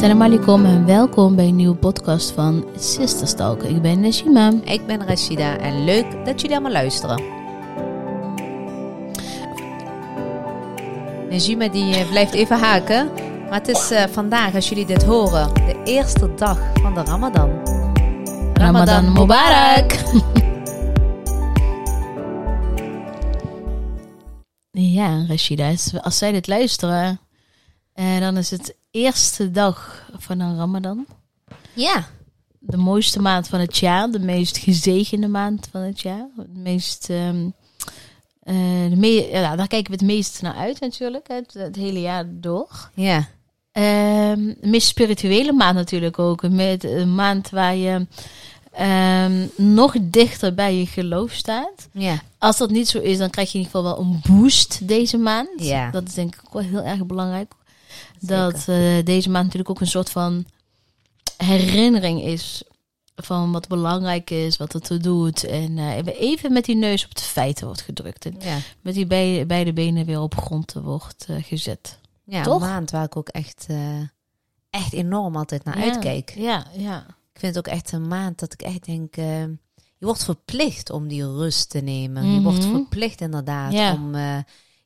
Assalamu alaikum en welkom bij een nieuwe podcast van Sister Stalk. Ik ben Najima. Ik ben Rashida en leuk dat jullie allemaal luisteren. Najima die eh, blijft even haken. Maar het is eh, vandaag, als jullie dit horen, de eerste dag van de Ramadan. Ramadan Mubarak! ja, Rashida, als- als zij dit luisteren, eh, dan is het eerste dag van een Ramadan. Ja. De mooiste maand van het jaar, de meest gezegende maand van het jaar. Het meest, eh, de me ja, daar kijken we het meest naar uit natuurlijk, het, het hele jaar door. Ja. Ehm, de meest spirituele maand natuurlijk ook. Met een maand waar je ehm, nog dichter bij je geloof staat. Ja. Als dat niet zo is, dan krijg je in ieder geval wel een boost deze maand. Ja. Dat is denk ik ook wel heel erg belangrijk. Dat eh, deze maand natuurlijk ook een soort van herinnering is van wat belangrijk is, wat het er doet. En eh, even met die neus op de feiten wordt gedrukt. En Ja. met die beide, beide benen weer op grond wordt eh, gezet. Ja, Toch? een maand waar ik ook echt, echt enorm altijd naar Ja. uitkijk. Ja, ja. Ik vind het ook echt een maand dat ik echt denk... je wordt verplicht om die rust te nemen. Je wordt Mhm. verplicht inderdaad Ja. om,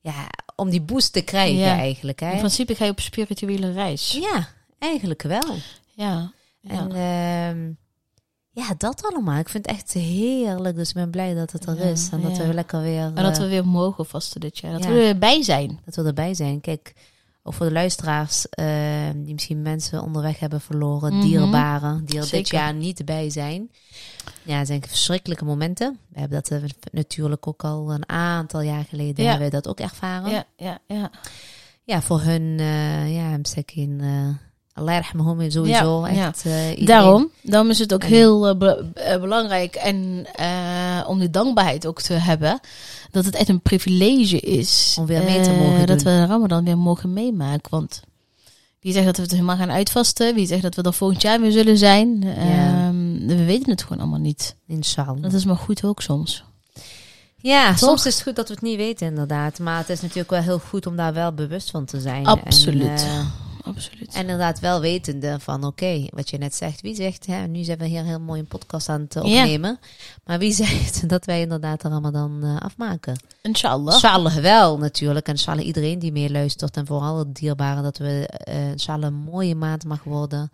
ja, om die boost te krijgen Ja. eigenlijk. Hè? In principe ga je op spirituele reis. Ja, eigenlijk wel. Ja. En ehm, ja, dat allemaal. Ik vind het echt heerlijk. Dus ik ben blij dat het er Ja, is. En dat ja. we lekker weer... En dat eh, we weer mogen vasten dit jaar. Dat Ja. we erbij zijn. dat we erbij zijn. Kijk, ook voor de luisteraars eh, die misschien mensen onderweg hebben verloren, Mhm. dierbaren, die er dit jaar niet bij zijn. Ja, het zijn verschrikkelijke momenten. We hebben dat eh, natuurlijk ook al een aantal jaar geleden Ja. hebben we dat ook ervaren. Ja, Ja, ja, ja. voor hun, eh ja, misschien, Allah yarhamhum sowieso. Ja, echt, eh. Daarom, daarom is het ook En- heel eh, be- eh, belangrijk en om die dankbaarheid ook te hebben. Dat het echt een privilege is. Om weer mee te mogen Dat we de Ramadan weer mogen meemaken. Want wie zegt dat we het helemaal gaan uitvasten? Wie zegt dat we er volgend jaar weer zullen zijn? Ehm, we weten het gewoon allemaal niet. Inshallah. Dat is maar goed ook soms. Ja, Toch? soms is het goed dat we het niet weten, inderdaad. Maar het is natuurlijk wel heel goed om daar wel bewust van te zijn. Absoluut. En, Absoluut. en inderdaad wel wetende van, oké, wat je net zegt. Wie zegt, hè, nu zijn we hier heel mooi een podcast aan het eh, Ja. opnemen. Maar wie zegt dat wij inderdaad de Ramadan eh, afmaken? Inshallah. Inshallah wel natuurlijk. En inshallah iedereen die meeluistert. En vooral het dierbaren dat we inshallah een mooie maand mag worden.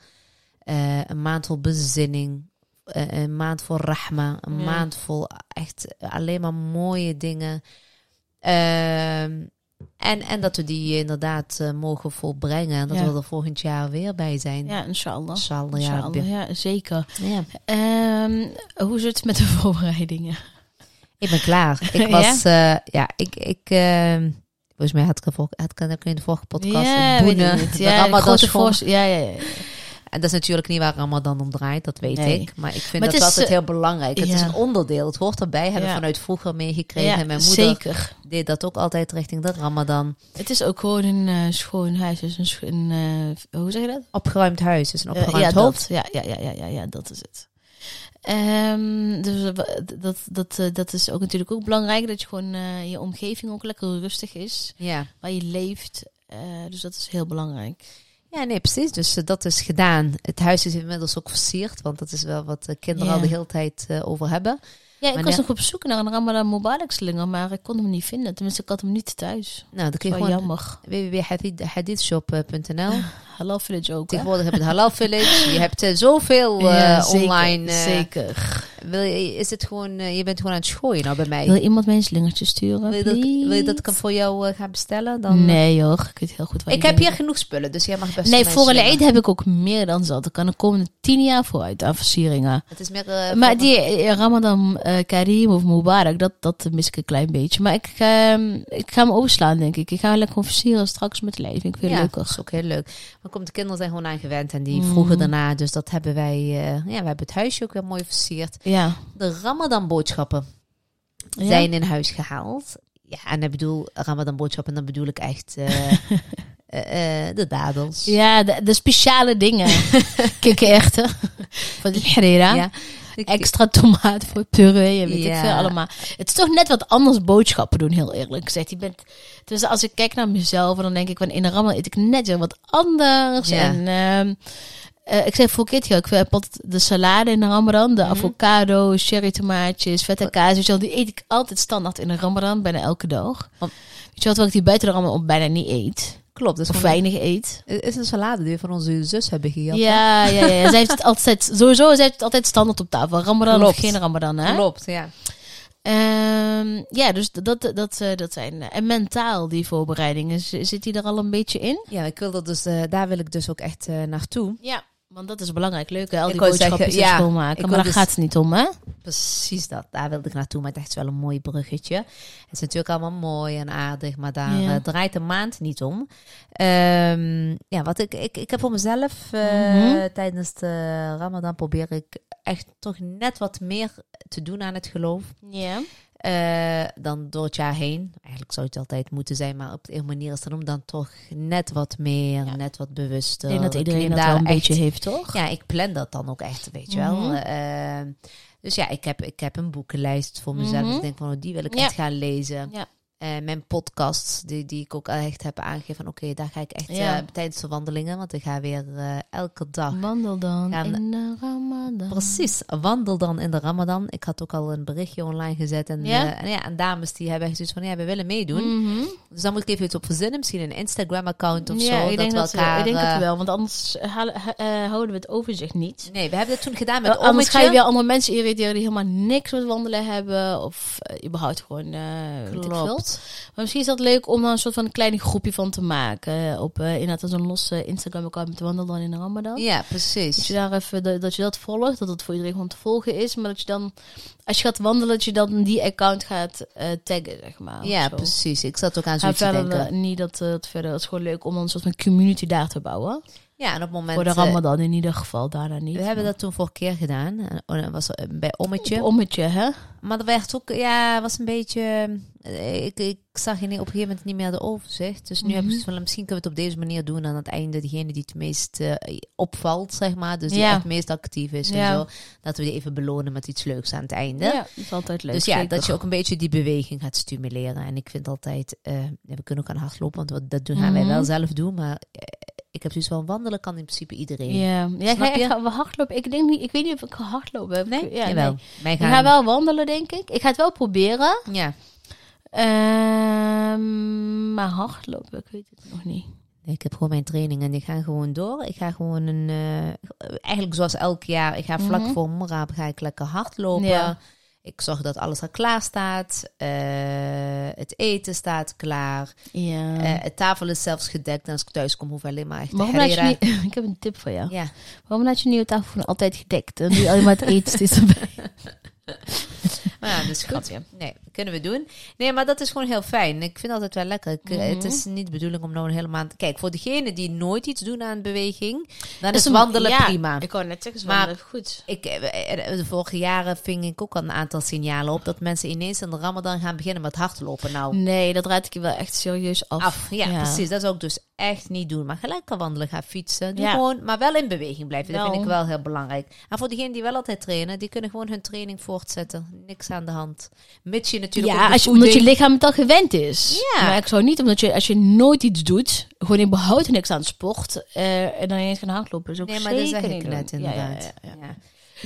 Eh, een maand vol bezinning. Een maand vol rahma. Een Ja. maand vol echt alleen maar mooie dingen. Ehm, en, en dat we die inderdaad eh, mogen volbrengen. En dat Ja. we er volgend jaar weer bij zijn. Ja, inshallah. Inshallah, ja. Inshallah, ja, zeker. ja. Ehm, hoe zit het met de voorbereidingen? Ik ben klaar. Ik was, ja, ja ik, ik, ehm, volgens mij had ik, had ik in de vorige podcast ja, weet boenen, ik niet. de Ja, school. voorst- Ja, ja, ja. En dat is natuurlijk niet waar Ramadan om draait, dat weet Nee. ik. Maar ik vind Maar dat het is, altijd eh, heel belangrijk. Het is een onderdeel, het hoort erbij. Hebben Ja. vanuit vroeger meegekregen. En mijn moeder zeker. deed dat ook altijd richting de Ramadan. Het is ook gewoon een eh, schoon huis. Dus een, scho- een eh, hoe zeg je dat? Opgeruimd huis is een opgeruimd ja, hoofd. Ja, ja, ja, ja, ja, dat is het. Ehm, dus dat, dat, dat is ook natuurlijk ook belangrijk. Dat je gewoon je omgeving ook lekker rustig is. Ja. Waar je leeft. Dus dat is heel belangrijk. Ja, nee, precies. Dus eh, dat is gedaan. Het huis is inmiddels ook versierd. Want dat is wel wat de kinderen Ja. al de hele tijd eh, over hebben. Ja, ik was nog op zoek naar een Ramadan Mubarak slinger, maar ik kon hem niet vinden. Tenminste, ik had hem niet thuis. Nou, kun je Wel gewoon jammer. www.hadithshop.nl Halal Village ook? Tegenwoordig heb je het Halal Village. Je hebt eh, zoveel eh, Ja, zeker, online. eh, zeker. Wil je, is het gewoon, eh, je bent gewoon aan het schooien nou bij mij. Wil iemand mij een slingertje sturen, Wil je, dat, wil je dat ik hem please? voor jou eh, ga bestellen? Dan, Nee hoor, ik weet heel goed Ik heb hier genoeg spullen, dus jij mag best Nee, voor een eid heb ik ook meer dan zat. Ik kan de komende tien jaar vooruit aan versieringen. Het is meer... eh, maar die eh, Ramadan eh, Karim of Mubarak, dat, dat mis ik een klein beetje. Maar ik, ehm, ik ga hem overslaan, denk ik. Ik ga lekker gewoon versieren straks met lijf. Ik vind het ja, dat is ook heel leuk. Maar komt de kinderen zijn gewoon aan gewend en die Mhm. vroegen daarna. Dus dat hebben wij... eh, ja, we hebben het huisje ook weer mooi versierd. Ja. De Ramadan boodschappen Ja? zijn in huis gehaald. Ja, en ik bedoel Ramadan boodschappen, dan bedoel ik echt eh, eh, eh, de dadels. Ja, de, de speciale dingen. Kikkererwten. Van de Herrera. Ja. extra tomaat voor puree en weet ik Ja. veel allemaal. Het is toch net wat anders boodschappen doen, heel eerlijk gezegd. Je bent, dus als ik kijk naar mezelf, dan denk ik, van in de ramen eet ik net weer wat anders. Ja. En ehm, eh, ik zei vorige keer, ik heb altijd de salade in de ramadan, de Mhm. avocado, cherry tomaatjes, vette kaas. Weet je wel, die eet ik altijd standaard in de ramadan, bijna elke dag. Want- Weet je wat, terwijl ik die buiten de ramadan bijna niet eet. Klopt, dus Of weinig eet. Het is een salade die we van onze zus hebben gehad. hè? Ja, ja, ja. Zij heeft het altijd, sowieso, zij heeft het altijd standaard op tafel. Ramadan Klopt. of geen ramadan, hè? Klopt, ja. Ehm, ja, dus dat, dat, dat, eh, dat zijn... En mentaal, die voorbereidingen, zit die er al een beetje in? Ja, ik wil dat dus, eh, daar wil ik dus ook echt eh, naartoe. Ja. Want dat is belangrijk. Leuk, hè? Al die wou boodschapjes zeggen, en ja, schoonmaken. Maar daar dus- gaat het niet om, hè? Precies dat, daar wilde ik naartoe. Maar het is echt wel een mooi bruggetje. Het is natuurlijk allemaal mooi en aardig, maar daar Ja. eh, draait de maand niet om. Ehm, ja, wat ik, ik, ik heb voor mezelf eh, Mhm. tijdens de Ramadan probeer ik echt toch net wat meer te doen aan het geloof. Ja. Eh, dan door het jaar heen. Eigenlijk zou het altijd moeten zijn, maar op de een manier is het dan, dan toch net wat meer, Ja. net wat bewuster. Ik denk dat iedereen dat daar wel een echt- beetje heeft, toch? Ja, ik plan dat dan ook echt, weet je Mhm. wel. Eh, dus ja, ik heb, ik heb een boekenlijst voor mezelf. Mhm. Ik denk van, oh, die wil ik Ja. echt gaan lezen. Ja. Eh, mijn podcasts, die, die ik ook echt heb aangegeven van, oké, daar ga ik echt Ja. eh, tijdens de wandelingen, want ik ga weer eh, elke dag. Wandel dan Gaan- in de ramadan. Precies, wandel dan in de Ramadan. Ik had ook al een berichtje online gezet. En, Ja? en, ja, en dames die hebben zoiets van, ja, we willen meedoen. Mhm. Dus dan moet ik even iets op verzinnen. Misschien een Instagram-account of ja, zo. ik denk, dat, we- elkaar... ik denk het wel. Want anders halen- houden we het overzicht niet. Nee, we hebben het toen gedaan met anders ga je weer andere mensen irriteren die helemaal niks met wandelen hebben. Of überhaupt gewoon, veel. Klopt. Maar misschien is dat leuk om dan een soort van een klein groepje van te maken. Op eh inderdaad zo'n losse Instagram-account met wandel dan in de Ramadan. Ja, Dat precies. je daar even dat, dat je dat volgt, dat het voor iedereen gewoon te volgen is. Maar dat je dan, als je gaat wandelen, dat je dan die account gaat eh, taggen, zeg maar. Ja, precies. Ik zat ook aan zoiets te denken. eh, niet dat het verder. Het is gewoon leuk om een soort van community daar te bouwen. Ja, en op het moment... voor de eh, Ramadan in ieder geval, daarna niet. we hebben dat toen vorige keer gedaan. En dat was eh, bij Ommetje. Ommetje, hè? Maar dat werd ook... Ja, was een beetje... eh, Ik, ik zag in, op een gegeven moment niet meer de overzicht. Dus nu Mhm. heb ik van... Misschien kunnen we het op deze manier doen. Aan het einde degene die het meest opvalt, zeg maar. Dus die Ja. het meest actief is Ja. en zo. Dat we die even belonen met iets leuks aan het einde. Ja, dat is altijd leuk. Dus ja, zeker. dat je ook een beetje die beweging gaat stimuleren. En ik vind altijd, we kunnen ook aan hardlopen, want dat doen, gaan wij Mhm. wel zelf doen. Maar ik heb zoiets van wandelen kan in principe iedereen. Ja, ja Snap ga, je? ik ga wel hardlopen. Ik denk niet, ik weet niet of ik ga hardlopen. Nee? ja, Jawel. nee. Wij Ik gaan, ga wel wandelen, denk ik. Ik ga het wel proberen. Ja. Ehm, maar hardlopen, ik weet het nog niet. Ik heb gewoon mijn training en die gaan gewoon door. Ik ga gewoon een, eh, eigenlijk zoals elk jaar, ik ga vlak Mhm. voor Morab ga ik lekker hardlopen. Ja. Ik zorg dat alles al klaar staat. Eh, het eten staat klaar. Ja. Eh, het tafel is zelfs gedekt. En als ik thuis kom, hoef ik alleen maar echt te Waarom laat je herrera- niet... Ik heb een tip voor jou. Ja, Waarom laat je niet je tafel altijd gedekt? Doe je alleen maar het eten steeds erbij. Maar ja, dus goed. Grapje. Nee, kunnen we doen. Nee, maar dat is gewoon heel fijn. Ik vind altijd wel lekker. Ik, eh, Mhm. Het is niet de bedoeling om nou een hele maand... Kijk, voor degenen die nooit iets doen aan beweging, dan Dat is wandelen ja, prima. Ik wou net zeggen, Maar- maar goed. Ik, eh, de vorige jaren ving ik ook al een aantal signalen op dat mensen ineens in de Ramadan gaan beginnen met hardlopen. Nou, Nee, dat raad ik je wel echt serieus af. af. Ja, precies. Dat zou ik dus echt niet doen. Maar gelijk kan wandelen, gaan fietsen. Doe Ja. gewoon, maar wel in beweging blijven. Dat vind ik wel heel belangrijk. En voor degenen die wel altijd trainen, die kunnen gewoon hun training voortzetten. Niks aan de hand. Mits je natuurlijk Ja, als je, omdat je lichaam het al gewend is. Ja. Maar ik zou niet, omdat je, als je nooit iets doet, gewoon überhaupt niks aan sport, eh, en dan ineens gaan hardlopen. Is ook Nee, maar dat zeg ik net inderdaad. ja, ja.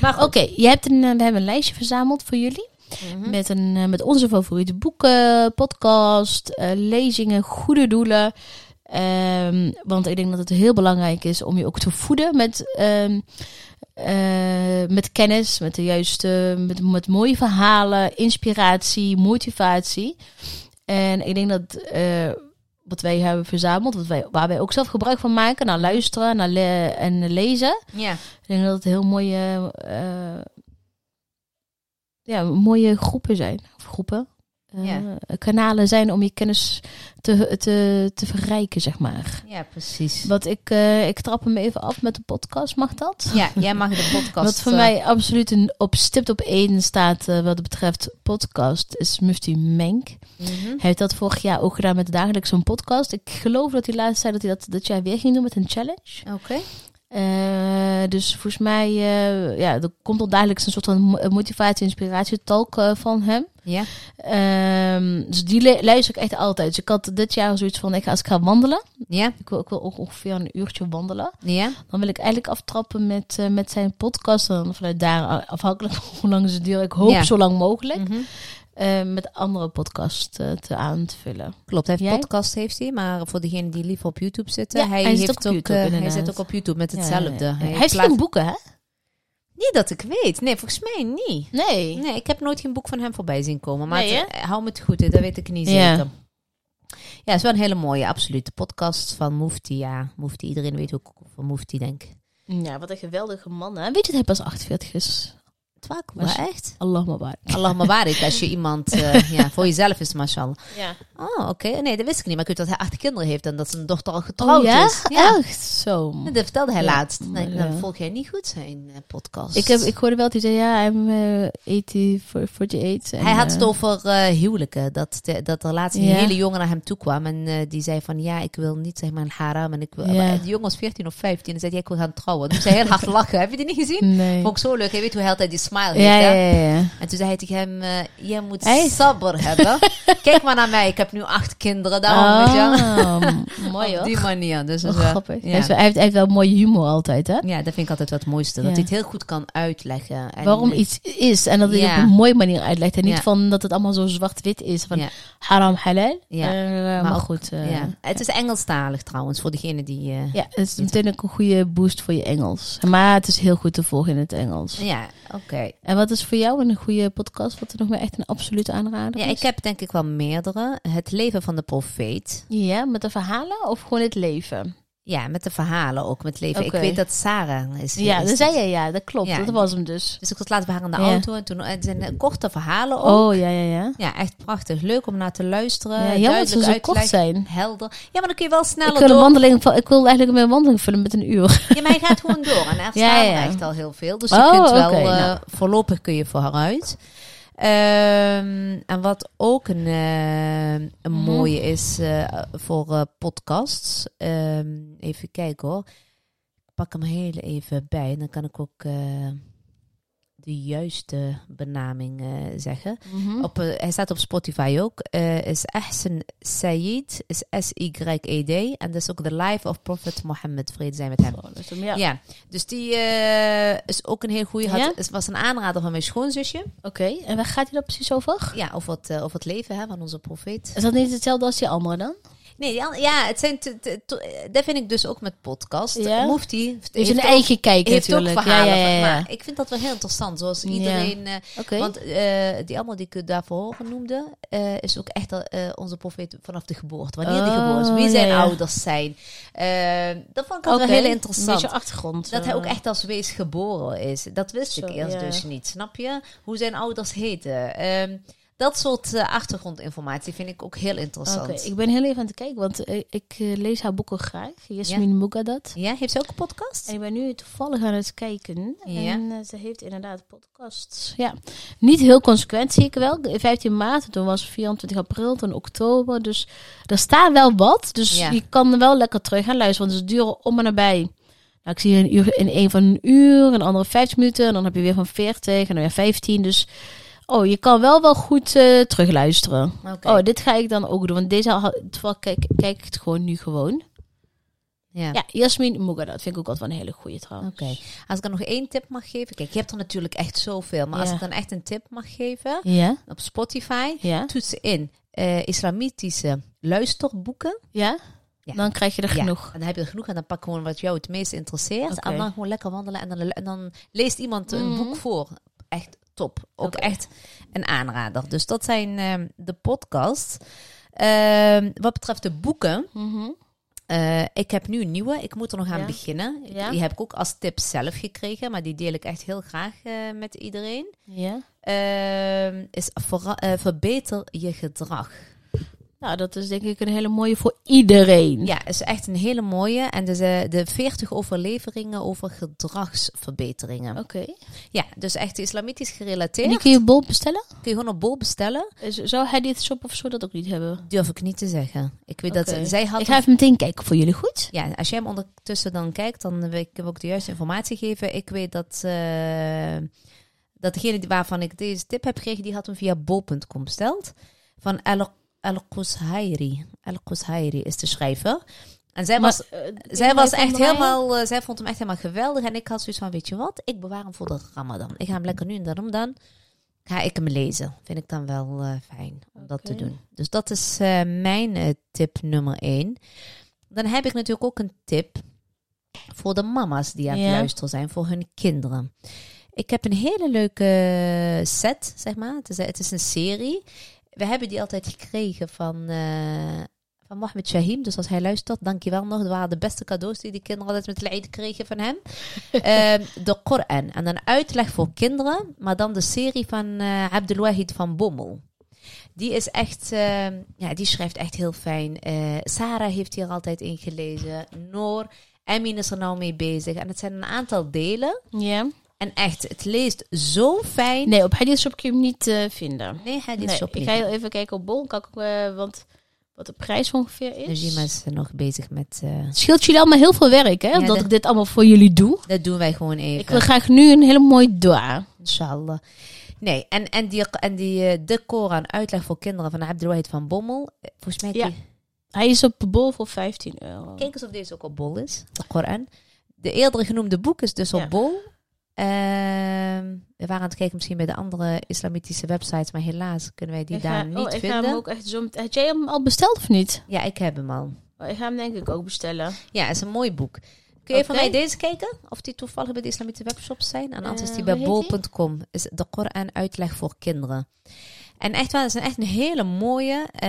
Maar Oké, je hebt een, eh, we hebben een lijstje verzameld voor jullie. Mhm. Met, een, eh, met onze favoriete boeken, podcast, lezingen, goede doelen. Ehm, want ik denk dat het heel belangrijk is om je ook te voeden met, ehm, eh, met kennis, met de juiste, met, met mooie verhalen, inspiratie, motivatie. En ik denk dat eh, wat wij hebben verzameld, wat wij, waar wij ook zelf gebruik van maken, naar luisteren naar le- en lezen. Ja. Ik denk dat het heel mooie, eh, ja, mooie groepen zijn. Of groepen. Eh, Ja. Kanalen zijn om je kennis te, te, te verrijken, zeg maar. ja, precies. Wat ik, eh, ik trap hem even af met de podcast, mag dat? Ja, jij mag de podcast... Wat voor eh, mij absoluut een, op stipt op één staat eh, wat betreft podcast, is Mufti Menk. mhm. Hij heeft dat vorig jaar ook gedaan met dagelijks zo'n podcast. Ik geloof dat hij laatst zei dat hij dat dit jaar weer ging doen met een challenge. Oké. Eh, dus volgens mij, eh, ja, er komt al dagelijks een soort van mo- motivatie, inspiratie talk eh, van hem. Ja? Ehm, dus die le- luister ik echt altijd. Dus ik had dit jaar zoiets van, ik ga, als ik ga wandelen, Ja? ik wil, ik wil ook ongeveer een uurtje wandelen. Ja? Dan wil ik eigenlijk aftrappen met, eh, met zijn podcast. En dan vanuit daar, afhankelijk van hoe lang ze duren, ik hoop Ja. zo lang mogelijk, Mhm. Eh, met andere podcast eh, te aan te vullen. Klopt, hij heeft Jij? podcast heeft hij, maar voor degenen die liever op YouTube zitten, Ja, hij, heeft ook YouTube, eh, hij zit ook op YouTube met hetzelfde. ja, ja. Hij, Hij heeft geen boeken, hè? Niet dat ik weet. Nee, volgens mij niet. Nee. Nee, ik heb nooit geen boek van hem voorbij zien komen. Maar Nee, het, hou me het goed, hè, dat weet ik niet zeker. Ja, het is wel een hele mooie, absoluut. De podcast van Mufti, ja. Mufti, iedereen weet ook van Mufti, denk ik. Ja, wat een geweldige man. Hè? Weet je dat hij pas 48 is? Twak, Maar maar is- echt? Allah maar waar. Allah maar barik, als je iemand eh, ja, voor jezelf is, mashallah. Ja. Oh, oké. Nee, dat wist ik niet. Maar ik weet dat hij acht kinderen heeft en dat zijn dochter al getrouwd Oh ja? is. Ja, Echt zo. dat vertelde hij Ja. laatst. Nee, Ja. Dan volg jij niet goed zijn eh, podcast. Ik, heb, ik hoorde wel dat hij zei, ja, I'm eh 80 for 48. En, Hij had het eh, over eh, huwelijken. Dat, de, dat er laatst een hele jongen naar hem toe kwam. En eh, die zei van, ja, ik wil niet zeg maar een haram. En ik wil, maar Die jongen was 14 of 15. En zei, ja, ik wil gaan trouwen. Toen zei hij heel hard lachen. Heb je die niet gezien? Nee. Vond ik zo leuk. Hij weet hoe hij altijd die smile. Ja, ja, ja. En toen zei hij tegen hem, eh, je moet sabber hebben. Kijk maar naar mij. Ik heb nu acht kinderen. Daarom. Oh, mooi Op hoor. die manier. Dus Oh, dat is, eh, grappig. Hij, heeft, hij heeft wel mooie humor altijd, hè? Ja, dat vind ik altijd wel het mooiste. Dat hij het heel goed kan uitleggen. En Waarom iets is en dat hij het op een mooie manier uitlegt. En niet van dat het allemaal zo zwart-wit is. Van Ja. haram, halal. Ja. Eh, maar, ook- goed. Het is Engelstalig trouwens, voor degene die... Ja, het is meteen ook een goede boost voor je Engels. Maar het is heel goed te volgen in het Engels. ja oké. En wat is voor jou een goede podcast? Wat er nog meer echt een absolute aanrader Ja, is? ik heb denk ik wel meerdere. Het leven van de profeet. Ja, met de verhalen of gewoon het leven? Ja, met de verhalen ook, met leven. Ik weet dat Sarah is. Ja, dat zei je, ja, dat klopt. Ja. dat was hem dus. Dus ik was laatst bij haar in de Ja. auto en toen en het zijn eh, korte verhalen ook. Oh, ja, ja, ja. Ja, echt prachtig. Leuk om naar te luisteren. ja jammer dat ze zo kort zijn. Helder. Ja, maar dan kun je wel sneller Ik wil, een wandeling, ik wil eigenlijk een wandeling vullen met een uur. Ja, maar hij gaat gewoon door. En er staan ja, er echt al heel veel. Dus je Oh, kunt wel, eh, nou. voorlopig kun je vooruit. Ehm, en wat ook een, eh, een Mhm. mooie is eh, voor eh, podcasts. Ehm, even kijken hoor. Ik pak hem heel even bij. En dan kan ik ook de juiste benaming eh, zeggen. Op, eh, hij staat op Spotify ook. Eh, is Ahsan Sayyid. Is S-Y-E-D. En dat is ook The Life of Prophet Mohammed. Vrede zijn met hem. Oh, ja. Ja. dus die is ook een heel goede. Ja? Het was een aanrader van mijn schoonzusje. Oké, en waar gaat hij dat precies over? Ja, over het, over het leven hè, van onze profeet. Is dat niet hetzelfde als die andere dan? Nee, die ja, het zijn te- te- te- dat vind ik dus ook met podcast. Ja? Dus heeft een ook- eigen kijk heeft ook natuurlijk. verhalen. ja, ja. Maar ik vind dat wel heel interessant. Zoals iedereen... eh, Oké. Want eh, die allemaal die ik daarvoor noemde, eh, is ook echt eh, onze profeet vanaf de geboorte. Wanneer die Oh, geboren is, wie zijn ouders zijn. Dat vond ik altijd Oké, wel heel Een interessant. beetje achtergrond. Dat hij ook echt als wees geboren is. Dat wist Zo, ik eerst dus niet, snap je? Hoe zijn ouders heten. Dat soort eh, achtergrondinformatie vind ik ook heel interessant. Oké, ik ben heel even aan het kijken, want eh, ik eh, lees haar boeken graag. Yasmin Mugadat. Ja, heeft ze ook een podcast? En ik ben nu toevallig aan het kijken. Ja. En ze heeft inderdaad podcasts. Ja, niet heel consequent zie ik wel. 15 maart, toen was 24 april, toen oktober. Dus er staat wel wat. Dus Ja. je kan er wel lekker terug gaan luisteren. Want ze duren om en nabij. Nou, ik zie een uur in een van een uur, een andere 50 minuten. En dan heb je weer van 40 en dan weer 15. Dus oh, je kan wel wel goed eh, terugluisteren. Oh, dit ga ik dan ook doen. Want deze had- kijk, kijk ik het gewoon nu gewoon. ja. Ja, Jasmin Mugadat vind ik ook altijd wel een hele goede trouwens. Oké. Als ik dan nog één tip mag geven. Kijk, je hebt er natuurlijk echt zoveel. Maar als ik dan echt een tip mag geven. Ja, Op Spotify. ja, Toets in eh, islamitische luisterboeken. ja. Ja. Dan krijg je er Ja, genoeg. En dan heb je er genoeg en dan pak gewoon wat jou het meest interesseert. En dan gewoon lekker wandelen. En dan, en dan leest iemand een Mhm. boek voor. Echt top. Ook echt een aanrader. Dus dat zijn ehm, de podcasts. Ehm, wat betreft de boeken. Mhm. eh, ik heb nu een nieuwe. Ik moet er nog aan Ja. beginnen. Ja. Die heb ik ook als tip zelf gekregen. Maar die deel ik echt heel graag eh, met iedereen. Ja. Ehm, is eh, verbeter je gedrag. Nou, dat is denk ik een hele mooie voor iedereen. Ja, is echt een hele mooie. En dus, de 40 overleveringen over gedragsverbeteringen. Oké. Ja, dus echt islamitisch En gerelateerd. die kun je bol bestellen? kun je gewoon op bol bestellen. Zou hij dit shop of zo dat ook niet hebben? Durf ik niet te zeggen. Ik weet dat zij had. Ik ga even meteen kijken voor jullie goed. Ja, als jij hem ondertussen dan kijkt, dan wil ik hem ook de juiste informatie geven. Ik weet dat, dat degene waarvan ik deze tip heb gekregen, die had hem via bol.com besteld. Van El El-Qushairi. El-Qushairi is de schrijver. En zij was, Maar, eh, zij was echt helemaal, eh, zij vond hem echt helemaal geweldig. En ik had zoiets van, weet je wat, ik bewaar hem voor de Ramadan. Ik ga hem lekker nu in de Ramadan, ga ik hem lezen. Vind ik dan wel eh, fijn om dat te doen. Dus dat is eh, mijn eh, tip nummer één. Dan heb ik natuurlijk ook een tip voor de mama's die aan het Ja. luisteren zijn, voor hun kinderen. Ik heb een hele leuke set, zeg maar. Het is, het is een serie. We hebben die altijd gekregen van, eh van Mohammed Shahim. Dus als hij luistert, dankjewel nog. Dat waren de beste cadeaus die de kinderen altijd met Eid kregen van hem. Ehm, de Koran. En een uitleg voor kinderen. Maar dan de serie van eh Abdul Wahid van Bommel. Die is echt, eh, ja, die schrijft echt heel fijn. Eh, Sarah heeft hier altijd in gelezen. Noor, Emin is er nou mee bezig. En het zijn een aantal delen. Ja. En echt, het leest zo fijn. Nee, op Hadith Shop kun je hem niet eh, vinden. Nee, is Nee, shop ik ga heel even kijken op Bol. Kan ik eh, want wat de prijs ongeveer is. Najima is nog bezig met... Het scheelt jullie allemaal heel veel werk, hè? Ja, dat dat- ik dit allemaal voor jullie doe. dat doen wij gewoon even. Ik wil graag nu een hele mooie dua. Inshallah. Nee, en, en die, en die de Koran uitleg voor kinderen van Abdul Wahid van Bommel. Volgens mij... Ja. die- Hij is op Bol voor 15 euro. Kijk eens of deze ook op bol is, de Koran. De eerder genoemde boek is dus Ja. op bol. Ehm, we waren aan het kijken misschien bij de andere islamitische websites, maar helaas kunnen wij die ik daar ga, niet oh, ik vinden. ga hem ook echt zo Had jij hem al besteld of niet? Ja, ik heb hem al. Oh, ik ga hem denk ik ook bestellen. Ja, het is een mooi boek. Kun je van Oké. mij deze kijken? Of die toevallig bij de islamitische webshops zijn? En anders is Eh, die bij heet die? bol.com. Is de Koran uitleg voor kinderen. En echt waar, het is een echt een hele mooie. eh,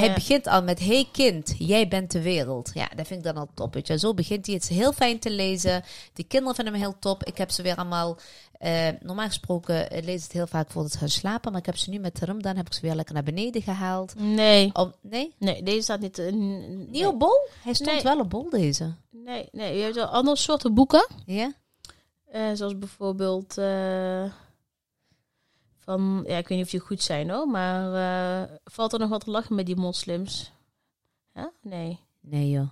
Hij begint al met: Hey kind, jij bent de wereld. Ja, dat vind ik dan al top. Weet je. Zo begint hij. Het is heel fijn te lezen. Die kinderen vinden hem heel top. Ik heb ze weer allemaal. eh, normaal gesproken eh, lees het heel vaak voordat ze gaan slapen. Maar ik heb ze nu met de Ramadan heb ik ze weer lekker naar beneden gehaald. Nee. Om, nee, Nee, deze staat niet... n- niet nee. op bol? Hij stond Nee. wel op bol deze. Nee, nee. Je hebt wel andere soorten boeken. Ja? Zoals bijvoorbeeld van, ja, ik weet niet of die goed zijn hoor, maar eh, valt er nog wat te lachen met die moslims? Nee. Nee joh.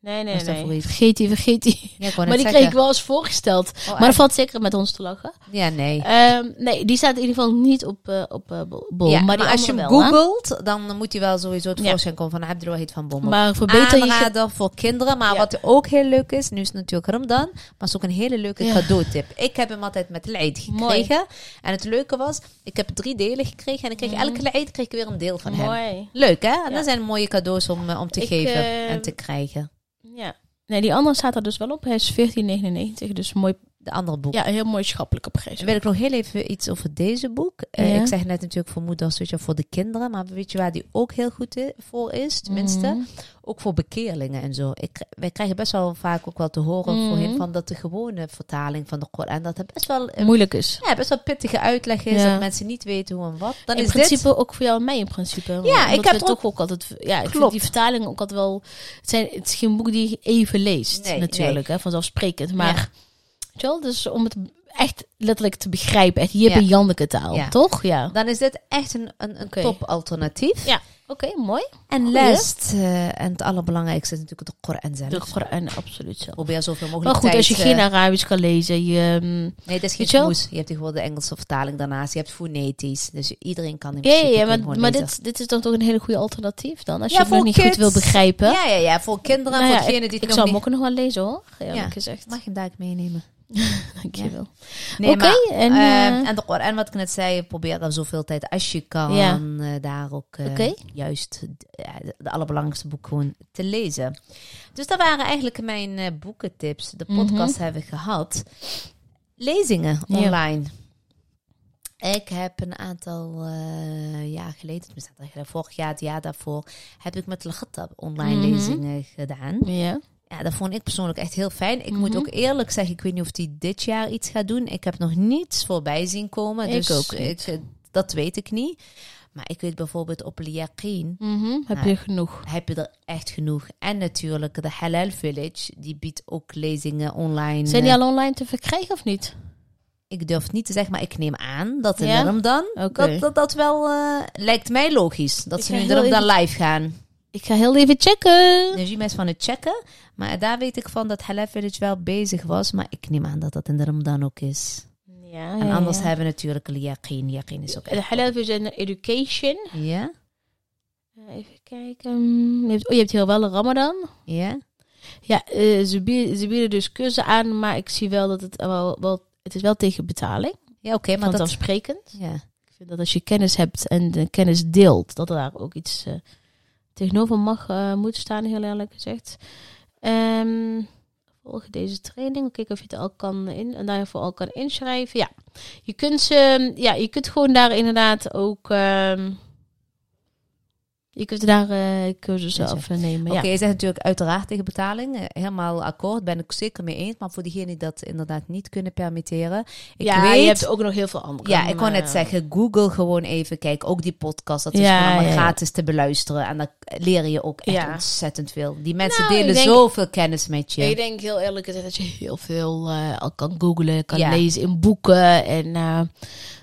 Nee, nee, nee. voor? Vergeet die, vergeet die. Ja, Maar die kreeg ik wel eens voorgesteld. Oh, Maar dat valt zeker met ons te lachen. Ja, nee. Ehm, nee, die staat in ieder geval niet op, eh, op eh, Bol. Ja, maar, als je hem hè? googelt, dan moet hij wel sowieso het Ja. voorschijn komen van Abdul Wahid van Bommel. Maar verbeter je... ge- Aanrader voor kinderen. Maar wat ook heel leuk is, nu is het natuurlijk Ramadan, maar het is ook een hele leuke cadeautip. Ik heb hem altijd met Leid Mooi. gekregen. En het leuke was, ik heb drie delen gekregen en ik kreeg Mhm. elke Leid kreeg ik weer een deel van hem. Leuk hè? En dat zijn mooie cadeaus om, eh, om te Ik, geven en te krijgen. Ja. Nee, die andere staat er dus wel op. Hij is 14,99. Dus mooi. De andere boek. Ja, heel mooi schappelijke prijs. Dan wil ik nog heel even iets over deze boek. Eh. Ik zeg net natuurlijk voor moeders, weet je, voor de kinderen. Maar weet je waar die ook heel goed voor is? Tenminste, Mhm. ook voor bekeerlingen en zo. Ik, wij krijgen best wel vaak ook wel te horen Mhm. voorheen van dat de gewone vertaling van de Koran, dat het best wel, Moeilijk is. ja, best wel pittige uitleg is. Ja. Dat mensen niet weten hoe en wat. Dan in is principe dit... ook voor jou en mij in principe. Ja, ik heb we ook- altijd. Ja, ik vind die vertaling ook altijd wel. Het, zijn, het is geen boek die je even leest, Nee, natuurlijk, hè, vanzelfsprekend. Maar, Ja. Je dus om het echt letterlijk te begrijpen, echt Jip Ja. en Janneke taal, Ja. toch? Ja. Dan is dit echt een, een, een top alternatief. Ja. Oké, mooi. En last, eh, en het allerbelangrijkste is natuurlijk de Koran zelf. De Koran, absoluut zo. Probeer zoveel mogelijk Maar goed, als je geen eh, Arabisch kan lezen, je... mm, Nee, dat is geen je moes. Je hebt gewoon de Engelse vertaling daarnaast. Je hebt fonetisch. Dus iedereen kan in Ja, ja, principe ja, kun je maar, gewoon maar lezen. dit, dit is dan toch een hele goede alternatief dan? Als Ja, je het nog niet goed wil begrijpen. Ja, ja, ja. Voor kinderen, Nou voor ja, degene ik, die ik het zal nog hem niet... ook nog wel lezen hoor, Ja. gezegd. Mag je hem daar meenemen? Dankjewel. Nee, Oké, maar, en, ehm, eh, en de Koran, wat ik net zei, probeer dan zoveel tijd als je kan Ja. eh, daar ook eh, juist de, de allerbelangrijkste boek gewoon te lezen. Dus dat waren eigenlijk mijn boekentips. De Mhm. podcast hebben we gehad. Lezingen Ja. online. Ik heb een aantal jaar geleden, tenminste, een aantal jaar geleden, vorig jaar, het jaar daarvoor, heb ik met Lagatab online Mhm. lezingen gedaan. Ja. Ja, dat vond ik persoonlijk echt heel fijn. Ik moet Mhm. ook eerlijk zeggen, ik weet niet of die dit jaar iets gaat doen. Ik heb nog niets voorbij zien komen. Ik dus ook. Ik, dat weet ik niet. Maar ik weet bijvoorbeeld op Liaqin Mhm, Heb Nou, je genoeg? heb je er echt genoeg. En natuurlijk de Halal Village, die biedt ook lezingen online. Zijn die al online te verkrijgen of niet? Ik durf het niet te zeggen, maar ik neem aan dat Ja? de Ramadan, Oké. dat, dat dat wel eh, lijkt mij logisch. Dat Ik ze nu Ramadan live gaan. Ik ga heel even checken. Dus die mensen van het checken. Maar daar weet ik van dat Halal Village wel bezig was. Maar ik neem aan dat dat in de Ramadan ook is. Ja, En ja, anders ja. hebben we natuurlijk Liaqin. Liaqin is ook De echt... Halal Vision Education. Ja? Eh, Even kijken. Je hebt, oh, je hebt hier wel een Ramadan. Ja? Ja, eh, ze, bieden, ze bieden dus cursussen aan, maar ik zie wel dat het wel, wel het is wel tegen betaling. Ja, oké, maar dat... Vanzelfsprekend. Ja. Ik vind dat als je kennis hebt en de kennis deelt, dat er daar ook iets eh, tegenover mag eh, moeten staan, heel eerlijk gezegd. Ehm volg deze training. Kijken of je het al kan in en daarvoor al kan inschrijven. Ja, je kunt ze, ja, je kunt gewoon daar inderdaad ook. ehm, je kunt daar eh cursussen zo. afnemen. Oké, Ja. je zegt natuurlijk uiteraard tegen betaling. Eh, Helemaal akkoord, ben ik zeker mee eens. Maar voor diegenen die dat inderdaad niet kunnen permitteren. Ik ja, weet... je hebt ook nog heel veel andere. Ja, ik kon net eh, zeggen, Google gewoon even. Kijk, ook die podcast, dat is Ja, gewoon allemaal ja, gratis te beluisteren. En dan leer je ook echt ontzettend veel. Die mensen Nou, delen denk- zoveel kennis met je. Ik denk heel eerlijk gezegd dat je heel veel eh, al kan googlen, kan lezen in boeken. En eh,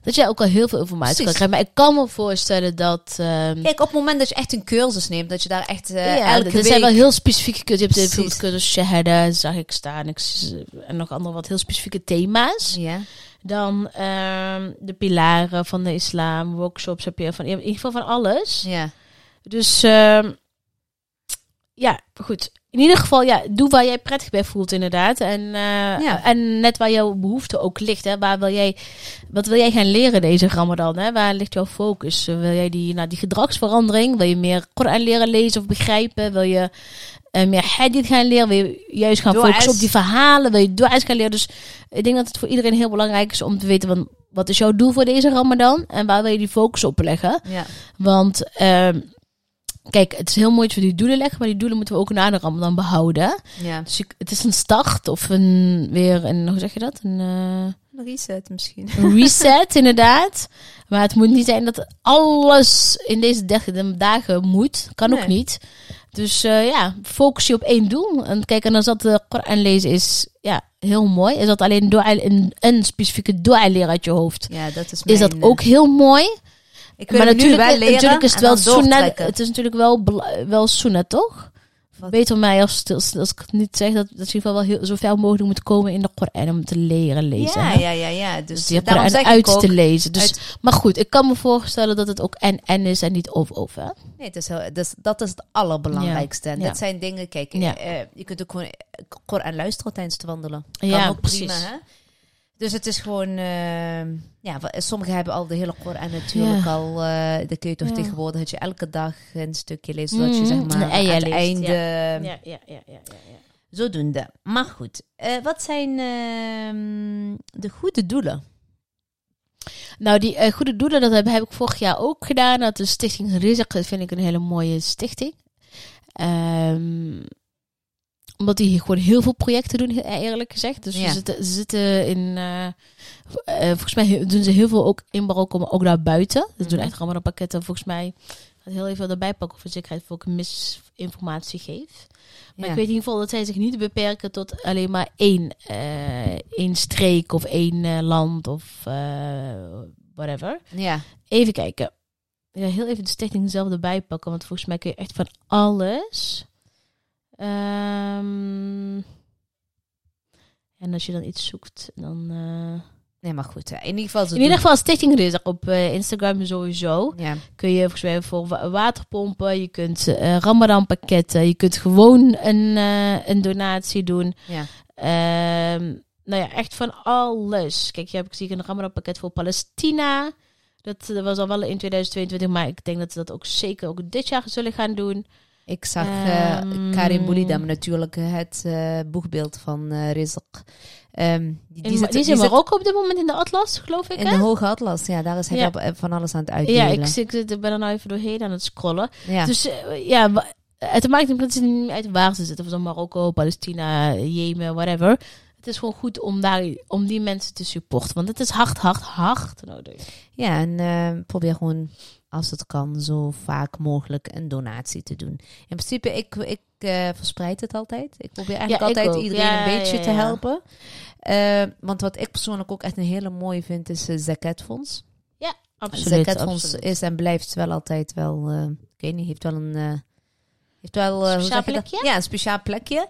dat je ook al heel veel informatie Precies. kan krijgen. Maar ik kan me voorstellen dat... ehm, Kijk, op het moment dat je echt een cursus neemt, dat je daar echt eh ja, elke er week... zijn wel heel specifieke cursussen. Je hebt Precies. bijvoorbeeld cursus Shahada, zag ik staan. Ik, en nog andere wat heel specifieke thema's. Ja, Dan ehm, de pilaren van de islam, workshops heb je van... In ieder geval van alles. ja. Dus ehm, ja, goed. In ieder geval, ja, doe waar jij prettig bij voelt, inderdaad. En, eh, Ja. en net waar jouw behoefte ook ligt. Hè? Waar wil jij, wat wil jij gaan leren deze Ramadan? Hè? Waar ligt jouw focus? Wil jij die, nou, die gedragsverandering? Wil je meer Koran leren lezen of begrijpen? Wil je eh, meer hadith gaan leren? Wil je juist gaan Dua's. focussen op die verhalen? Wil je dua's gaan leren? Dus ik denk dat het voor iedereen heel belangrijk is om te weten... Van, wat is jouw doel voor deze Ramadan? En waar wil je die focus op leggen? ja. Want ehm, kijk, het is heel mooi dat we die doelen leggen, maar die doelen moeten we ook na de Ramadan behouden. ja. Dus je- het is een start of een weer een hoe zeg je dat? Een, eh, Een reset misschien. een reset inderdaad. Maar het moet niet zijn dat alles in deze 30 dagen moet. Kan ook niet. Dus eh, ja, focus je op één doel. En kijk, en als dat de Koran lezen is, ja, heel mooi. Is dat alleen dua, een, een specifieke dua leren uit je hoofd? Ja, dat is Is mijn, dat eh, ook heel mooi? Ik wil maar hem nu natuurlijk, wel leren natuurlijk is het en wel sunnah. Het is natuurlijk wel, wel sunnah, toch? Wat? Beter mij als, als, als ik het niet zeg dat, dat in ieder geval wel heel, zoveel mogelijk moet komen in de Koran om te leren lezen. Ja, hè? ja, ja, ja. Dus, Dus daarom zeg uit ik ook... te lezen. Dus, uit- Maar goed, ik kan me voorstellen dat het ook en-en is en niet of-of. hè? Nee, het is heel, dus dat is het allerbelangrijkste. En Ja. dat zijn dingen, kijk, Ja. eh, je kunt ook gewoon eh, Koran luisteren tijdens het wandelen. Kan Ja, ook prima, precies. hè? Dus het is gewoon, eh, ja, sommigen hebben al de hele Koran natuurlijk Ja. al, eh dat kun je toch Ja. tegenwoordig, dat je elke dag een stukje leest, zodat je Mhm, zeg een maar aan het leest, einde, ja, ja, ja, ja, ja, ja. zodoende. Maar goed, eh, wat zijn ehm, de goede doelen? Nou, die eh, goede doelen, dat heb, heb ik vorig jaar ook gedaan. Dat is Stichting Rizq, dat vind ik een hele mooie stichting. Ehm, omdat die gewoon heel veel projecten doen, eerlijk gezegd. Dus Ja. ze, zitten, ze zitten in... eh, eh, volgens mij doen ze heel veel ook in Marokko, maar ook daar buiten. Ze doen Mhm. echt Ramadan pakketten. Volgens mij gaat heel even erbij pakken voor zekerheid voor ik misinformatie geef. Maar Ja. ik weet in ieder geval dat zij zich niet beperken tot alleen maar één, eh, één streek of één land of whatever. Ja, Even kijken. Ja, heel even de stichting zelf erbij pakken, want volgens mij kun je echt van alles. Ehm, en als je dan iets zoekt, dan. eh, nee, maar goed. In ieder geval, In ieder geval, Stichting Rizq op eh, Instagram sowieso. Ja, Kun je volgens mij voor wa- waterpompen, je kunt eh Ramadan pakketten, je kunt gewoon een, een donatie doen. ja. Ehm, nou ja, echt van alles. Kijk, je hebt zie ik een Ramadan pakket voor Palestina. Dat, dat was al wel in 2022, maar ik denk dat ze dat ook zeker ook dit jaar zullen gaan doen. Ik zag eh Ehm, Karim Boulidam natuurlijk het eh, boegbeeld van eh Rizq. Ehm, die, is in Marokko op dit moment in de Atlas, geloof ik. in hè? de Hoge Atlas. Ja, daar is hij Ja. eh, van alles aan het uitdelen. ja, ik, ben er nou even doorheen aan het scrollen. Ja. Dus eh, ja, het maakt niet uit waar ze zitten. Of zo Marokko, Palestina, Jemen, whatever. Het is gewoon goed om, daar, om die mensen te supporten. Want het is hard, hard, hard nodig. Ja, en eh, probeer gewoon, als het kan, zo vaak mogelijk een donatie te doen. In principe, ik, ik eh, verspreid het altijd. Ik probeer eigenlijk Ja, altijd iedereen Ja, een beetje ja, te ja. helpen. Eh, want wat ik persoonlijk ook echt een hele mooie vind, is uh, Zakatfonds. Absoluut. Zakatfonds absoluut. is en blijft wel altijd wel, eh, ik weet niet, heeft wel een... eh, heeft wel, eh, Speciaal plekje? Ja, een speciaal plekje.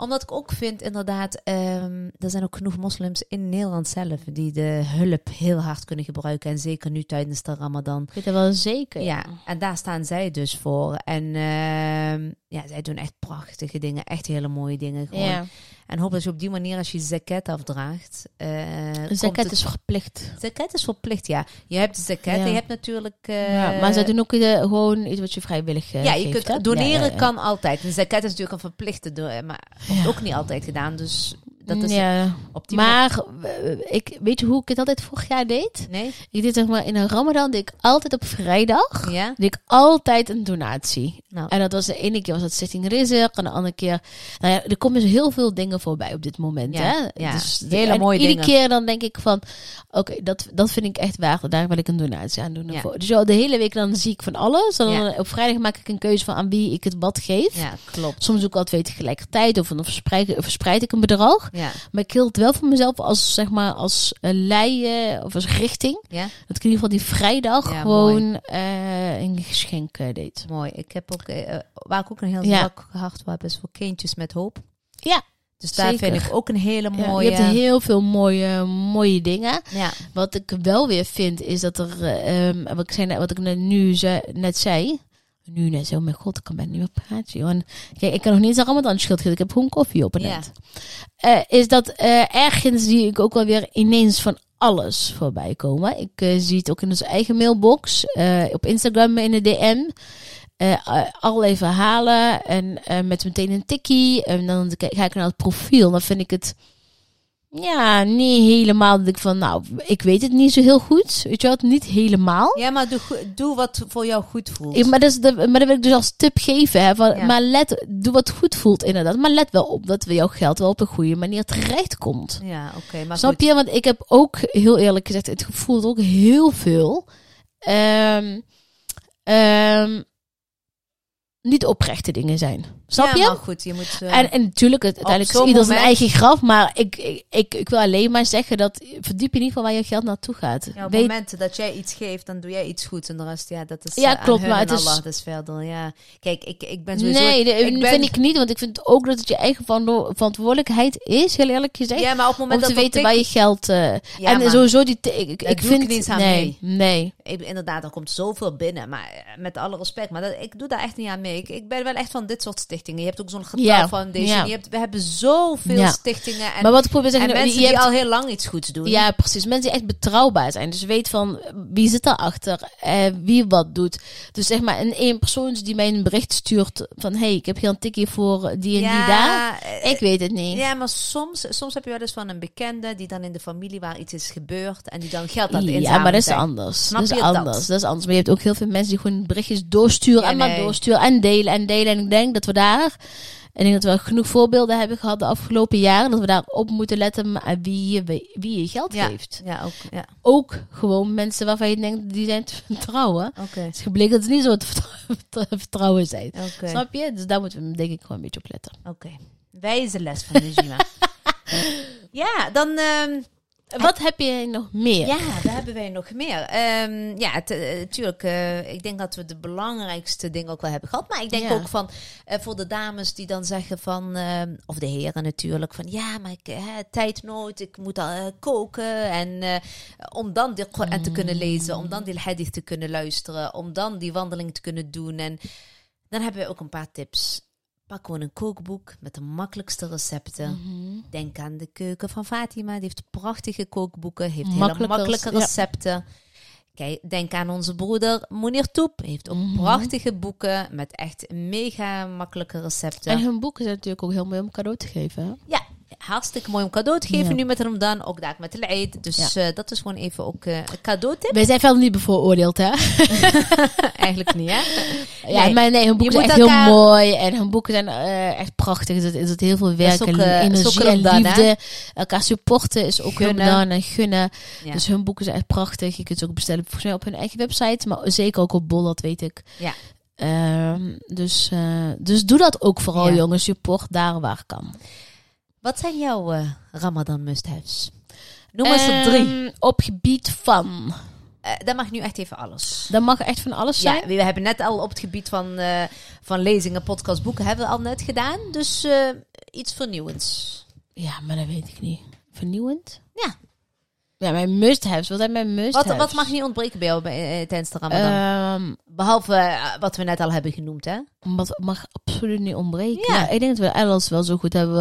Omdat ik ook vind, inderdaad, ehm, er zijn ook genoeg moslims in Nederland zelf die de hulp heel hard kunnen gebruiken. En zeker nu tijdens de Ramadan. Ik weet het wel zeker. Ja, en daar staan zij dus voor. En ehm, ja, zij doen echt prachtige dingen, echt hele mooie dingen. Gewoon. ja. En hoop dat je op die manier, als je zakat afdraagt. eh, Een zakat het- is verplicht. Zakat is verplicht, ja. Je hebt de zakat Ja. je hebt natuurlijk... eh, ja, maar zij doen ook eh, gewoon iets wat je vrijwillig eh, ja, je geeft, kunt hè? doneren Ja, kan altijd. Een zakat is natuurlijk een verplichte, maar wordt ook niet altijd gedaan. Dus dat is ja. op die manier. Maar eh, ik, weet je hoe ik het altijd vorig jaar deed? Nee? Ik deed zeg maar in een ramadan, deed ik altijd op vrijdag, Ja? deed ik altijd een donatie. Nou, En dat was de ene keer was het Stichting Rizk en de andere keer... Nou ja, er komen dus heel veel dingen voorbij op dit moment. Ja, hè? ja. Dus, Hele mooie iedere dingen. keer dan denk ik van... Oké, dat, dat vind ik echt waard. Daar wil ik een donatie aan doen. Ja. Voor. Dus ja, de hele week dan zie ik van alles. Dan op vrijdag maak ik een keuze van aan wie ik het wat geef. ja, klopt. Soms ook al twee tegelijkertijd. Of dan verspreid, verspreid ik een bedrag. Ja, Maar ik hield het wel voor mezelf als, zeg maar, als uh, leien of als richting. ja, Dat ik in ieder geval die vrijdag Ja, gewoon eh, een geschenk eh, deed. mooi. Ik heb ook, eh, waar ik ook een heel Ja. zwak hart voor heb, is voor kindjes met hoop. Ja, Dus daar zeker. vind ik ook een hele Ja, mooie... je hebt heel veel mooie, mooie dingen. ja, Wat ik wel weer vind, is dat er, eh, ehm, wat ik, zei, wat ik net nu ze, net zei. Nu net zo, mijn god, ik kan bijna niet meer praten. Joh. En, kijk, ik kan nog niet eens Ramadan schild geven. Ik heb gewoon koffie op Ja. net. Eh, is dat eh, ergens zie ik ook wel weer ineens van alles voorbij komen. Ik eh, zie het ook in onze eigen mailbox, op Instagram in de DM. Allerlei verhalen en met meteen een tikkie. En dan ga ik naar het profiel. Dan vind ik het ja, niet helemaal dat ik van, nou, ik weet het niet zo heel goed. Weet je wat? Niet helemaal. ja, maar doe, doe wat voor jou goed voelt. Ik- maar, dat is de, maar dat wil ik dus als tip geven. Hè, van, Ja. Maar let, doe wat goed voelt inderdaad. Maar let wel op dat we jouw geld wel op een goede manier terecht komt. Ja, oké. maar Snap goed. je? Want ik heb ook heel eerlijk gezegd, het gevoel ook heel veel. ehm, ehm, niet oprechte dingen zijn. Snap ja, je? maar goed, je moet... eh, En, en natuurlijk, het, uiteindelijk is ieder zijn eigen graf. Maar ik, ik, ik, ik wil alleen maar zeggen dat verdiep in ieder geval waar je geld naartoe gaat. ja, op Weet- momenten dat jij iets geeft, dan doe jij iets goed. En de rest, ja, dat is Ja, eh, klopt, maar het is- Allah, dat is verder, ja. Kijk, ik, ik ben sowieso... nee, dat ik ben- vind ik niet. Want ik vind ook dat het je eigen verantwo- verantwoordelijkheid is, heel eerlijk gezegd. Ja, maar op het om te dat weten waar je geld... eh, Ja, en sowieso die... Ik, ik vind... ik niet aan nee, nee. Ik, inderdaad, er komt zoveel binnen, maar met alle respect. Maar dat, ik doe daar echt niet aan mee. Ik, ik ben wel echt van dit soort stichtingen. Je hebt ook zo'n getal foundation. ja. Je hebt, we hebben zoveel stichtingen en, maar wat ik probeer te en zeggen... mensen je die hebt- al heel lang iets goeds doen. Ja, precies. Mensen die echt betrouwbaar zijn. Dus weet van wie zit daarachter, eh, wie wat doet. Dus zeg maar een één persoon die mij een bericht stuurt van... hey, ik heb hier een tikje voor die en die daar. eh, Ik weet het niet. Ja, maar soms, soms heb je wel eens van een bekende die dan in de familie waar iets is gebeurd en die dan geld aan het Ja, maar dat is anders. Snap dat is dat? anders. Dat is anders. Maar je hebt ook heel veel mensen die gewoon berichtjes doorsturen Ja, en maar nee. doorsturen en delen en delen. En ik denk dat we daar, en ik denk dat we genoeg voorbeelden hebben gehad de afgelopen jaren, dat we daar op moeten letten maar wie je, wie je geld Ja. geeft. Ja, ook. Ja, Ook gewoon mensen waarvan je denkt, die zijn te vertrouwen. oké. Het is gebleken dat ze niet zo te vertrouwen- zijn. Snap je? Dus daar moeten we denk ik gewoon een beetje op letten. Oké. Wijze les van Najima. ja, dan... ehm, Wat heb je nog meer? Ja, daar hebben wij nog meer. Ehm, ja, natuurlijk. ik denk dat we de belangrijkste dingen ook wel hebben gehad. Maar ik denk Ja. ook van eh, voor de dames die dan zeggen van, ehm, of de heren natuurlijk, van ja, maar ik heb tijdnood, ik moet al eh, koken. En eh, om dan de Koran te kunnen lezen, om dan die hadith te kunnen luisteren, om dan die wandeling te kunnen doen. En dan hebben we ook een paar tips. Pak gewoon een kookboek met de makkelijkste recepten. Mhm. Denk aan de keuken van Fatima. Die heeft prachtige kookboeken. Heeft hele Makkelijke ja. recepten. Kijk, denk aan onze broeder Monir Toep. Heeft ook Mhm. prachtige boeken met echt mega makkelijke recepten. En hun boeken zijn natuurlijk ook heel mooi om cadeau te geven. hè? ja, hartstikke mooi om cadeau te geven Ja. nu met Ramadan. Ook daar met de Eid. Dus eh, dat is gewoon even ook eh, een cadeautip. Wij zijn verder niet bevooroordeeld, hè? Eigenlijk niet, hè? Ja, Nee. maar nee, hun boeken zijn echt heel mooi. En hun boeken zijn eh, echt prachtig. Er zit, er zit heel veel werk ook, en energie en hè? liefde. Elkaar supporten is ook Gunnen. Ramadan en gunnen. Ja. Dus hun boeken zijn echt prachtig. Je kunt ze ook bestellen volgens mij op hun eigen website. Maar zeker ook op Bol, dat weet ik. Ja. Ehm, dus, dus doe dat ook vooral, Ja. jongens. Support daar waar kan. Wat zijn jouw eh, Ramadan must-haves? Noem eens er drie. Ehm, op gebied van. Eh, dat mag nu echt even alles. Dat mag echt van alles zijn. Ja, we hebben net al op het gebied van, eh, van lezingen, podcast, boeken hebben we al net gedaan. Dus iets vernieuwends. Ja, maar dat weet ik niet. Vernieuwend? Ja. Ja, mijn must-haves. Wat zijn mijn must-haves? Wat, wat mag niet ontbreken bij jou bij, eh, tijdens de Ramadan? Ehm, Behalve eh, wat we net al hebben genoemd, hè? wat mag absoluut niet ontbreken? Ja. Ja. ik denk dat we alles wel zo goed hebben.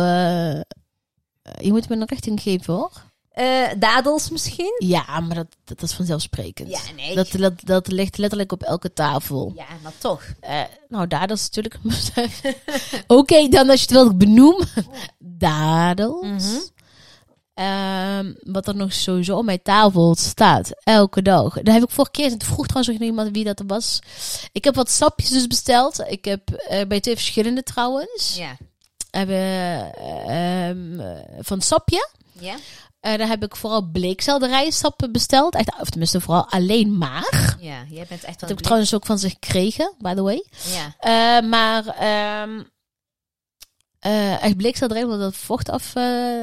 eh, je moet me een richting geven, hoor. Eh, dadels misschien? Ja, maar dat, dat is vanzelfsprekend. Ja, nee. Dat, dat, dat ligt letterlijk op elke tafel. Ja, maar toch. Nou, dadels natuurlijk. Oké, dan als je het wilt benoem. Dadels. Mhm. Ehm, wat er nog sowieso op mijn tafel staat. Elke dag. Daar heb ik vorige keer. Het vroeg trouwens nog iemand wie dat was. Ik heb wat sapjes dus besteld. Ik heb eh, bij twee verschillende trouwens. Ja. Hebben eh, ehm, eh, van sapje. Ja? Eh, daar heb ik vooral bleekselderijsappen besteld. Echt, of tenminste vooral alleen maar. Ja, jij bent echt wel... Dat heb ik trouwens ook van ze gekregen, by the way. Ja. Eh, maar ehm eh echt bleekselderij, want dat vocht af,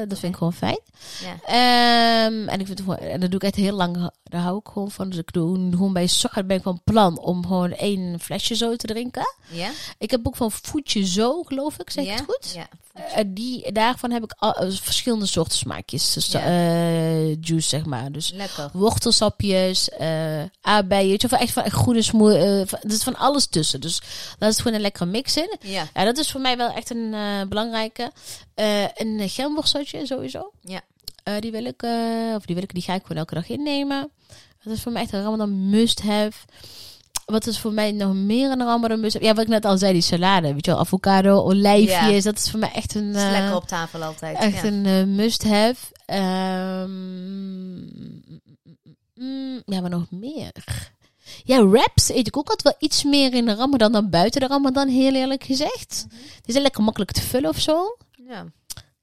dat vind ik gewoon fijn. Ja. Ehm, en ik vind het en dat doe ik echt heel lang, daar hou ik gewoon van. Dus ik doe gewoon bij Sochart ben ik van plan om gewoon één flesje zo te drinken. Ja? Ik heb ook van Voetje Zo, geloof ik, zeg ik ja? het goed? Ja. Eh, die, daarvan heb ik al, eh, verschillende soorten smaakjes. Dus, Ja. eh, juice, zeg maar. Dus Lekker. wortelsapjes, aardbeien, weet je wel, echt van echt groene smoel. van- er is van alles tussen. Dus daar is gewoon een lekkere mix in. Ja. Ja, dat is voor mij wel echt een belangrijke. Een gemworstseltje sowieso. Ja. Eh, die wil ik, eh, of die wil ik, die ga ik gewoon elke dag innemen. Dat is voor mij echt een Ramadan must have. Wat is voor mij nog meer een Ramadan must have? Ja, wat ik net al zei, die salade. Weet je wel, avocado, olijfjes. Dat is voor mij echt een... Eh, lekker op tafel altijd. Echt ja. een must-have. Ehm, mm, ja, maar nog meer. Ja, wraps eet ik ook altijd wel iets meer in de Ramadan dan buiten de Ramadan, heel eerlijk gezegd. Die zijn lekker makkelijk te vullen of zo. ja.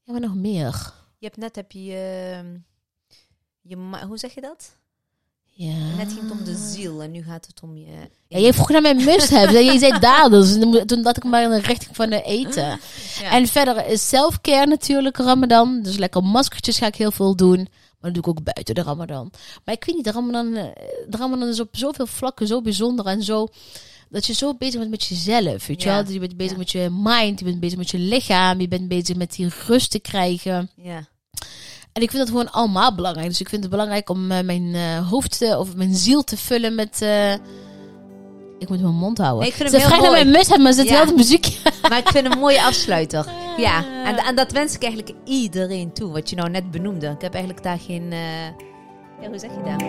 Ja, maar nog meer. Je hebt net heb je... ehm, je hoe zeg je dat? Ja. Net ging het om de ziel en nu gaat het om je... Ja, je vroeg naar mijn must-have. je zei moet- Toen dacht ik maar in de richting van de eten. Ja. En verder is self-care natuurlijk Ramadan. Dus lekker maskertjes ga ik heel veel doen. Maar dat doe ik ook buiten de Ramadan. Maar ik weet niet, de Ramadan, eh, de Ramadan is op zoveel vlakken zo bijzonder en zo... Dat je zo bezig bent met jezelf, weet je Ja. wel? Je bent bezig met je mind, je bent bezig met je lichaam, je bent bezig met die rust te krijgen. Ja. En ik vind dat gewoon allemaal belangrijk. Dus ik vind het belangrijk om eh, mijn eh, hoofd te, of mijn ziel te vullen met... eh, ik moet mijn mond houden. Nee, ik vind Ze hem heel vraagt naar mooi. mijn must maar zit Ja. wel de muziek. Maar ik vind een mooie afsluiter. Ja, en, en dat wens ik eigenlijk iedereen toe, wat je nou net benoemde. Ik heb eigenlijk daar geen... ja, hoe zeg je dat?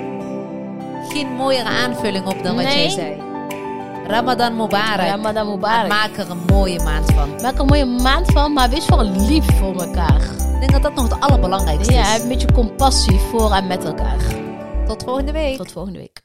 Geen mooiere aanvulling op dan wat jij zei. Ramadan Mubarak. Ramadan Mubarak. Maak er een mooie maand van. Maak er een mooie maand van, maar wees vooral lief voor elkaar. Ik denk dat dat nog het allerbelangrijkste Ja, is. heb een beetje compassie voor en met elkaar. Tot volgende week. Tot volgende week.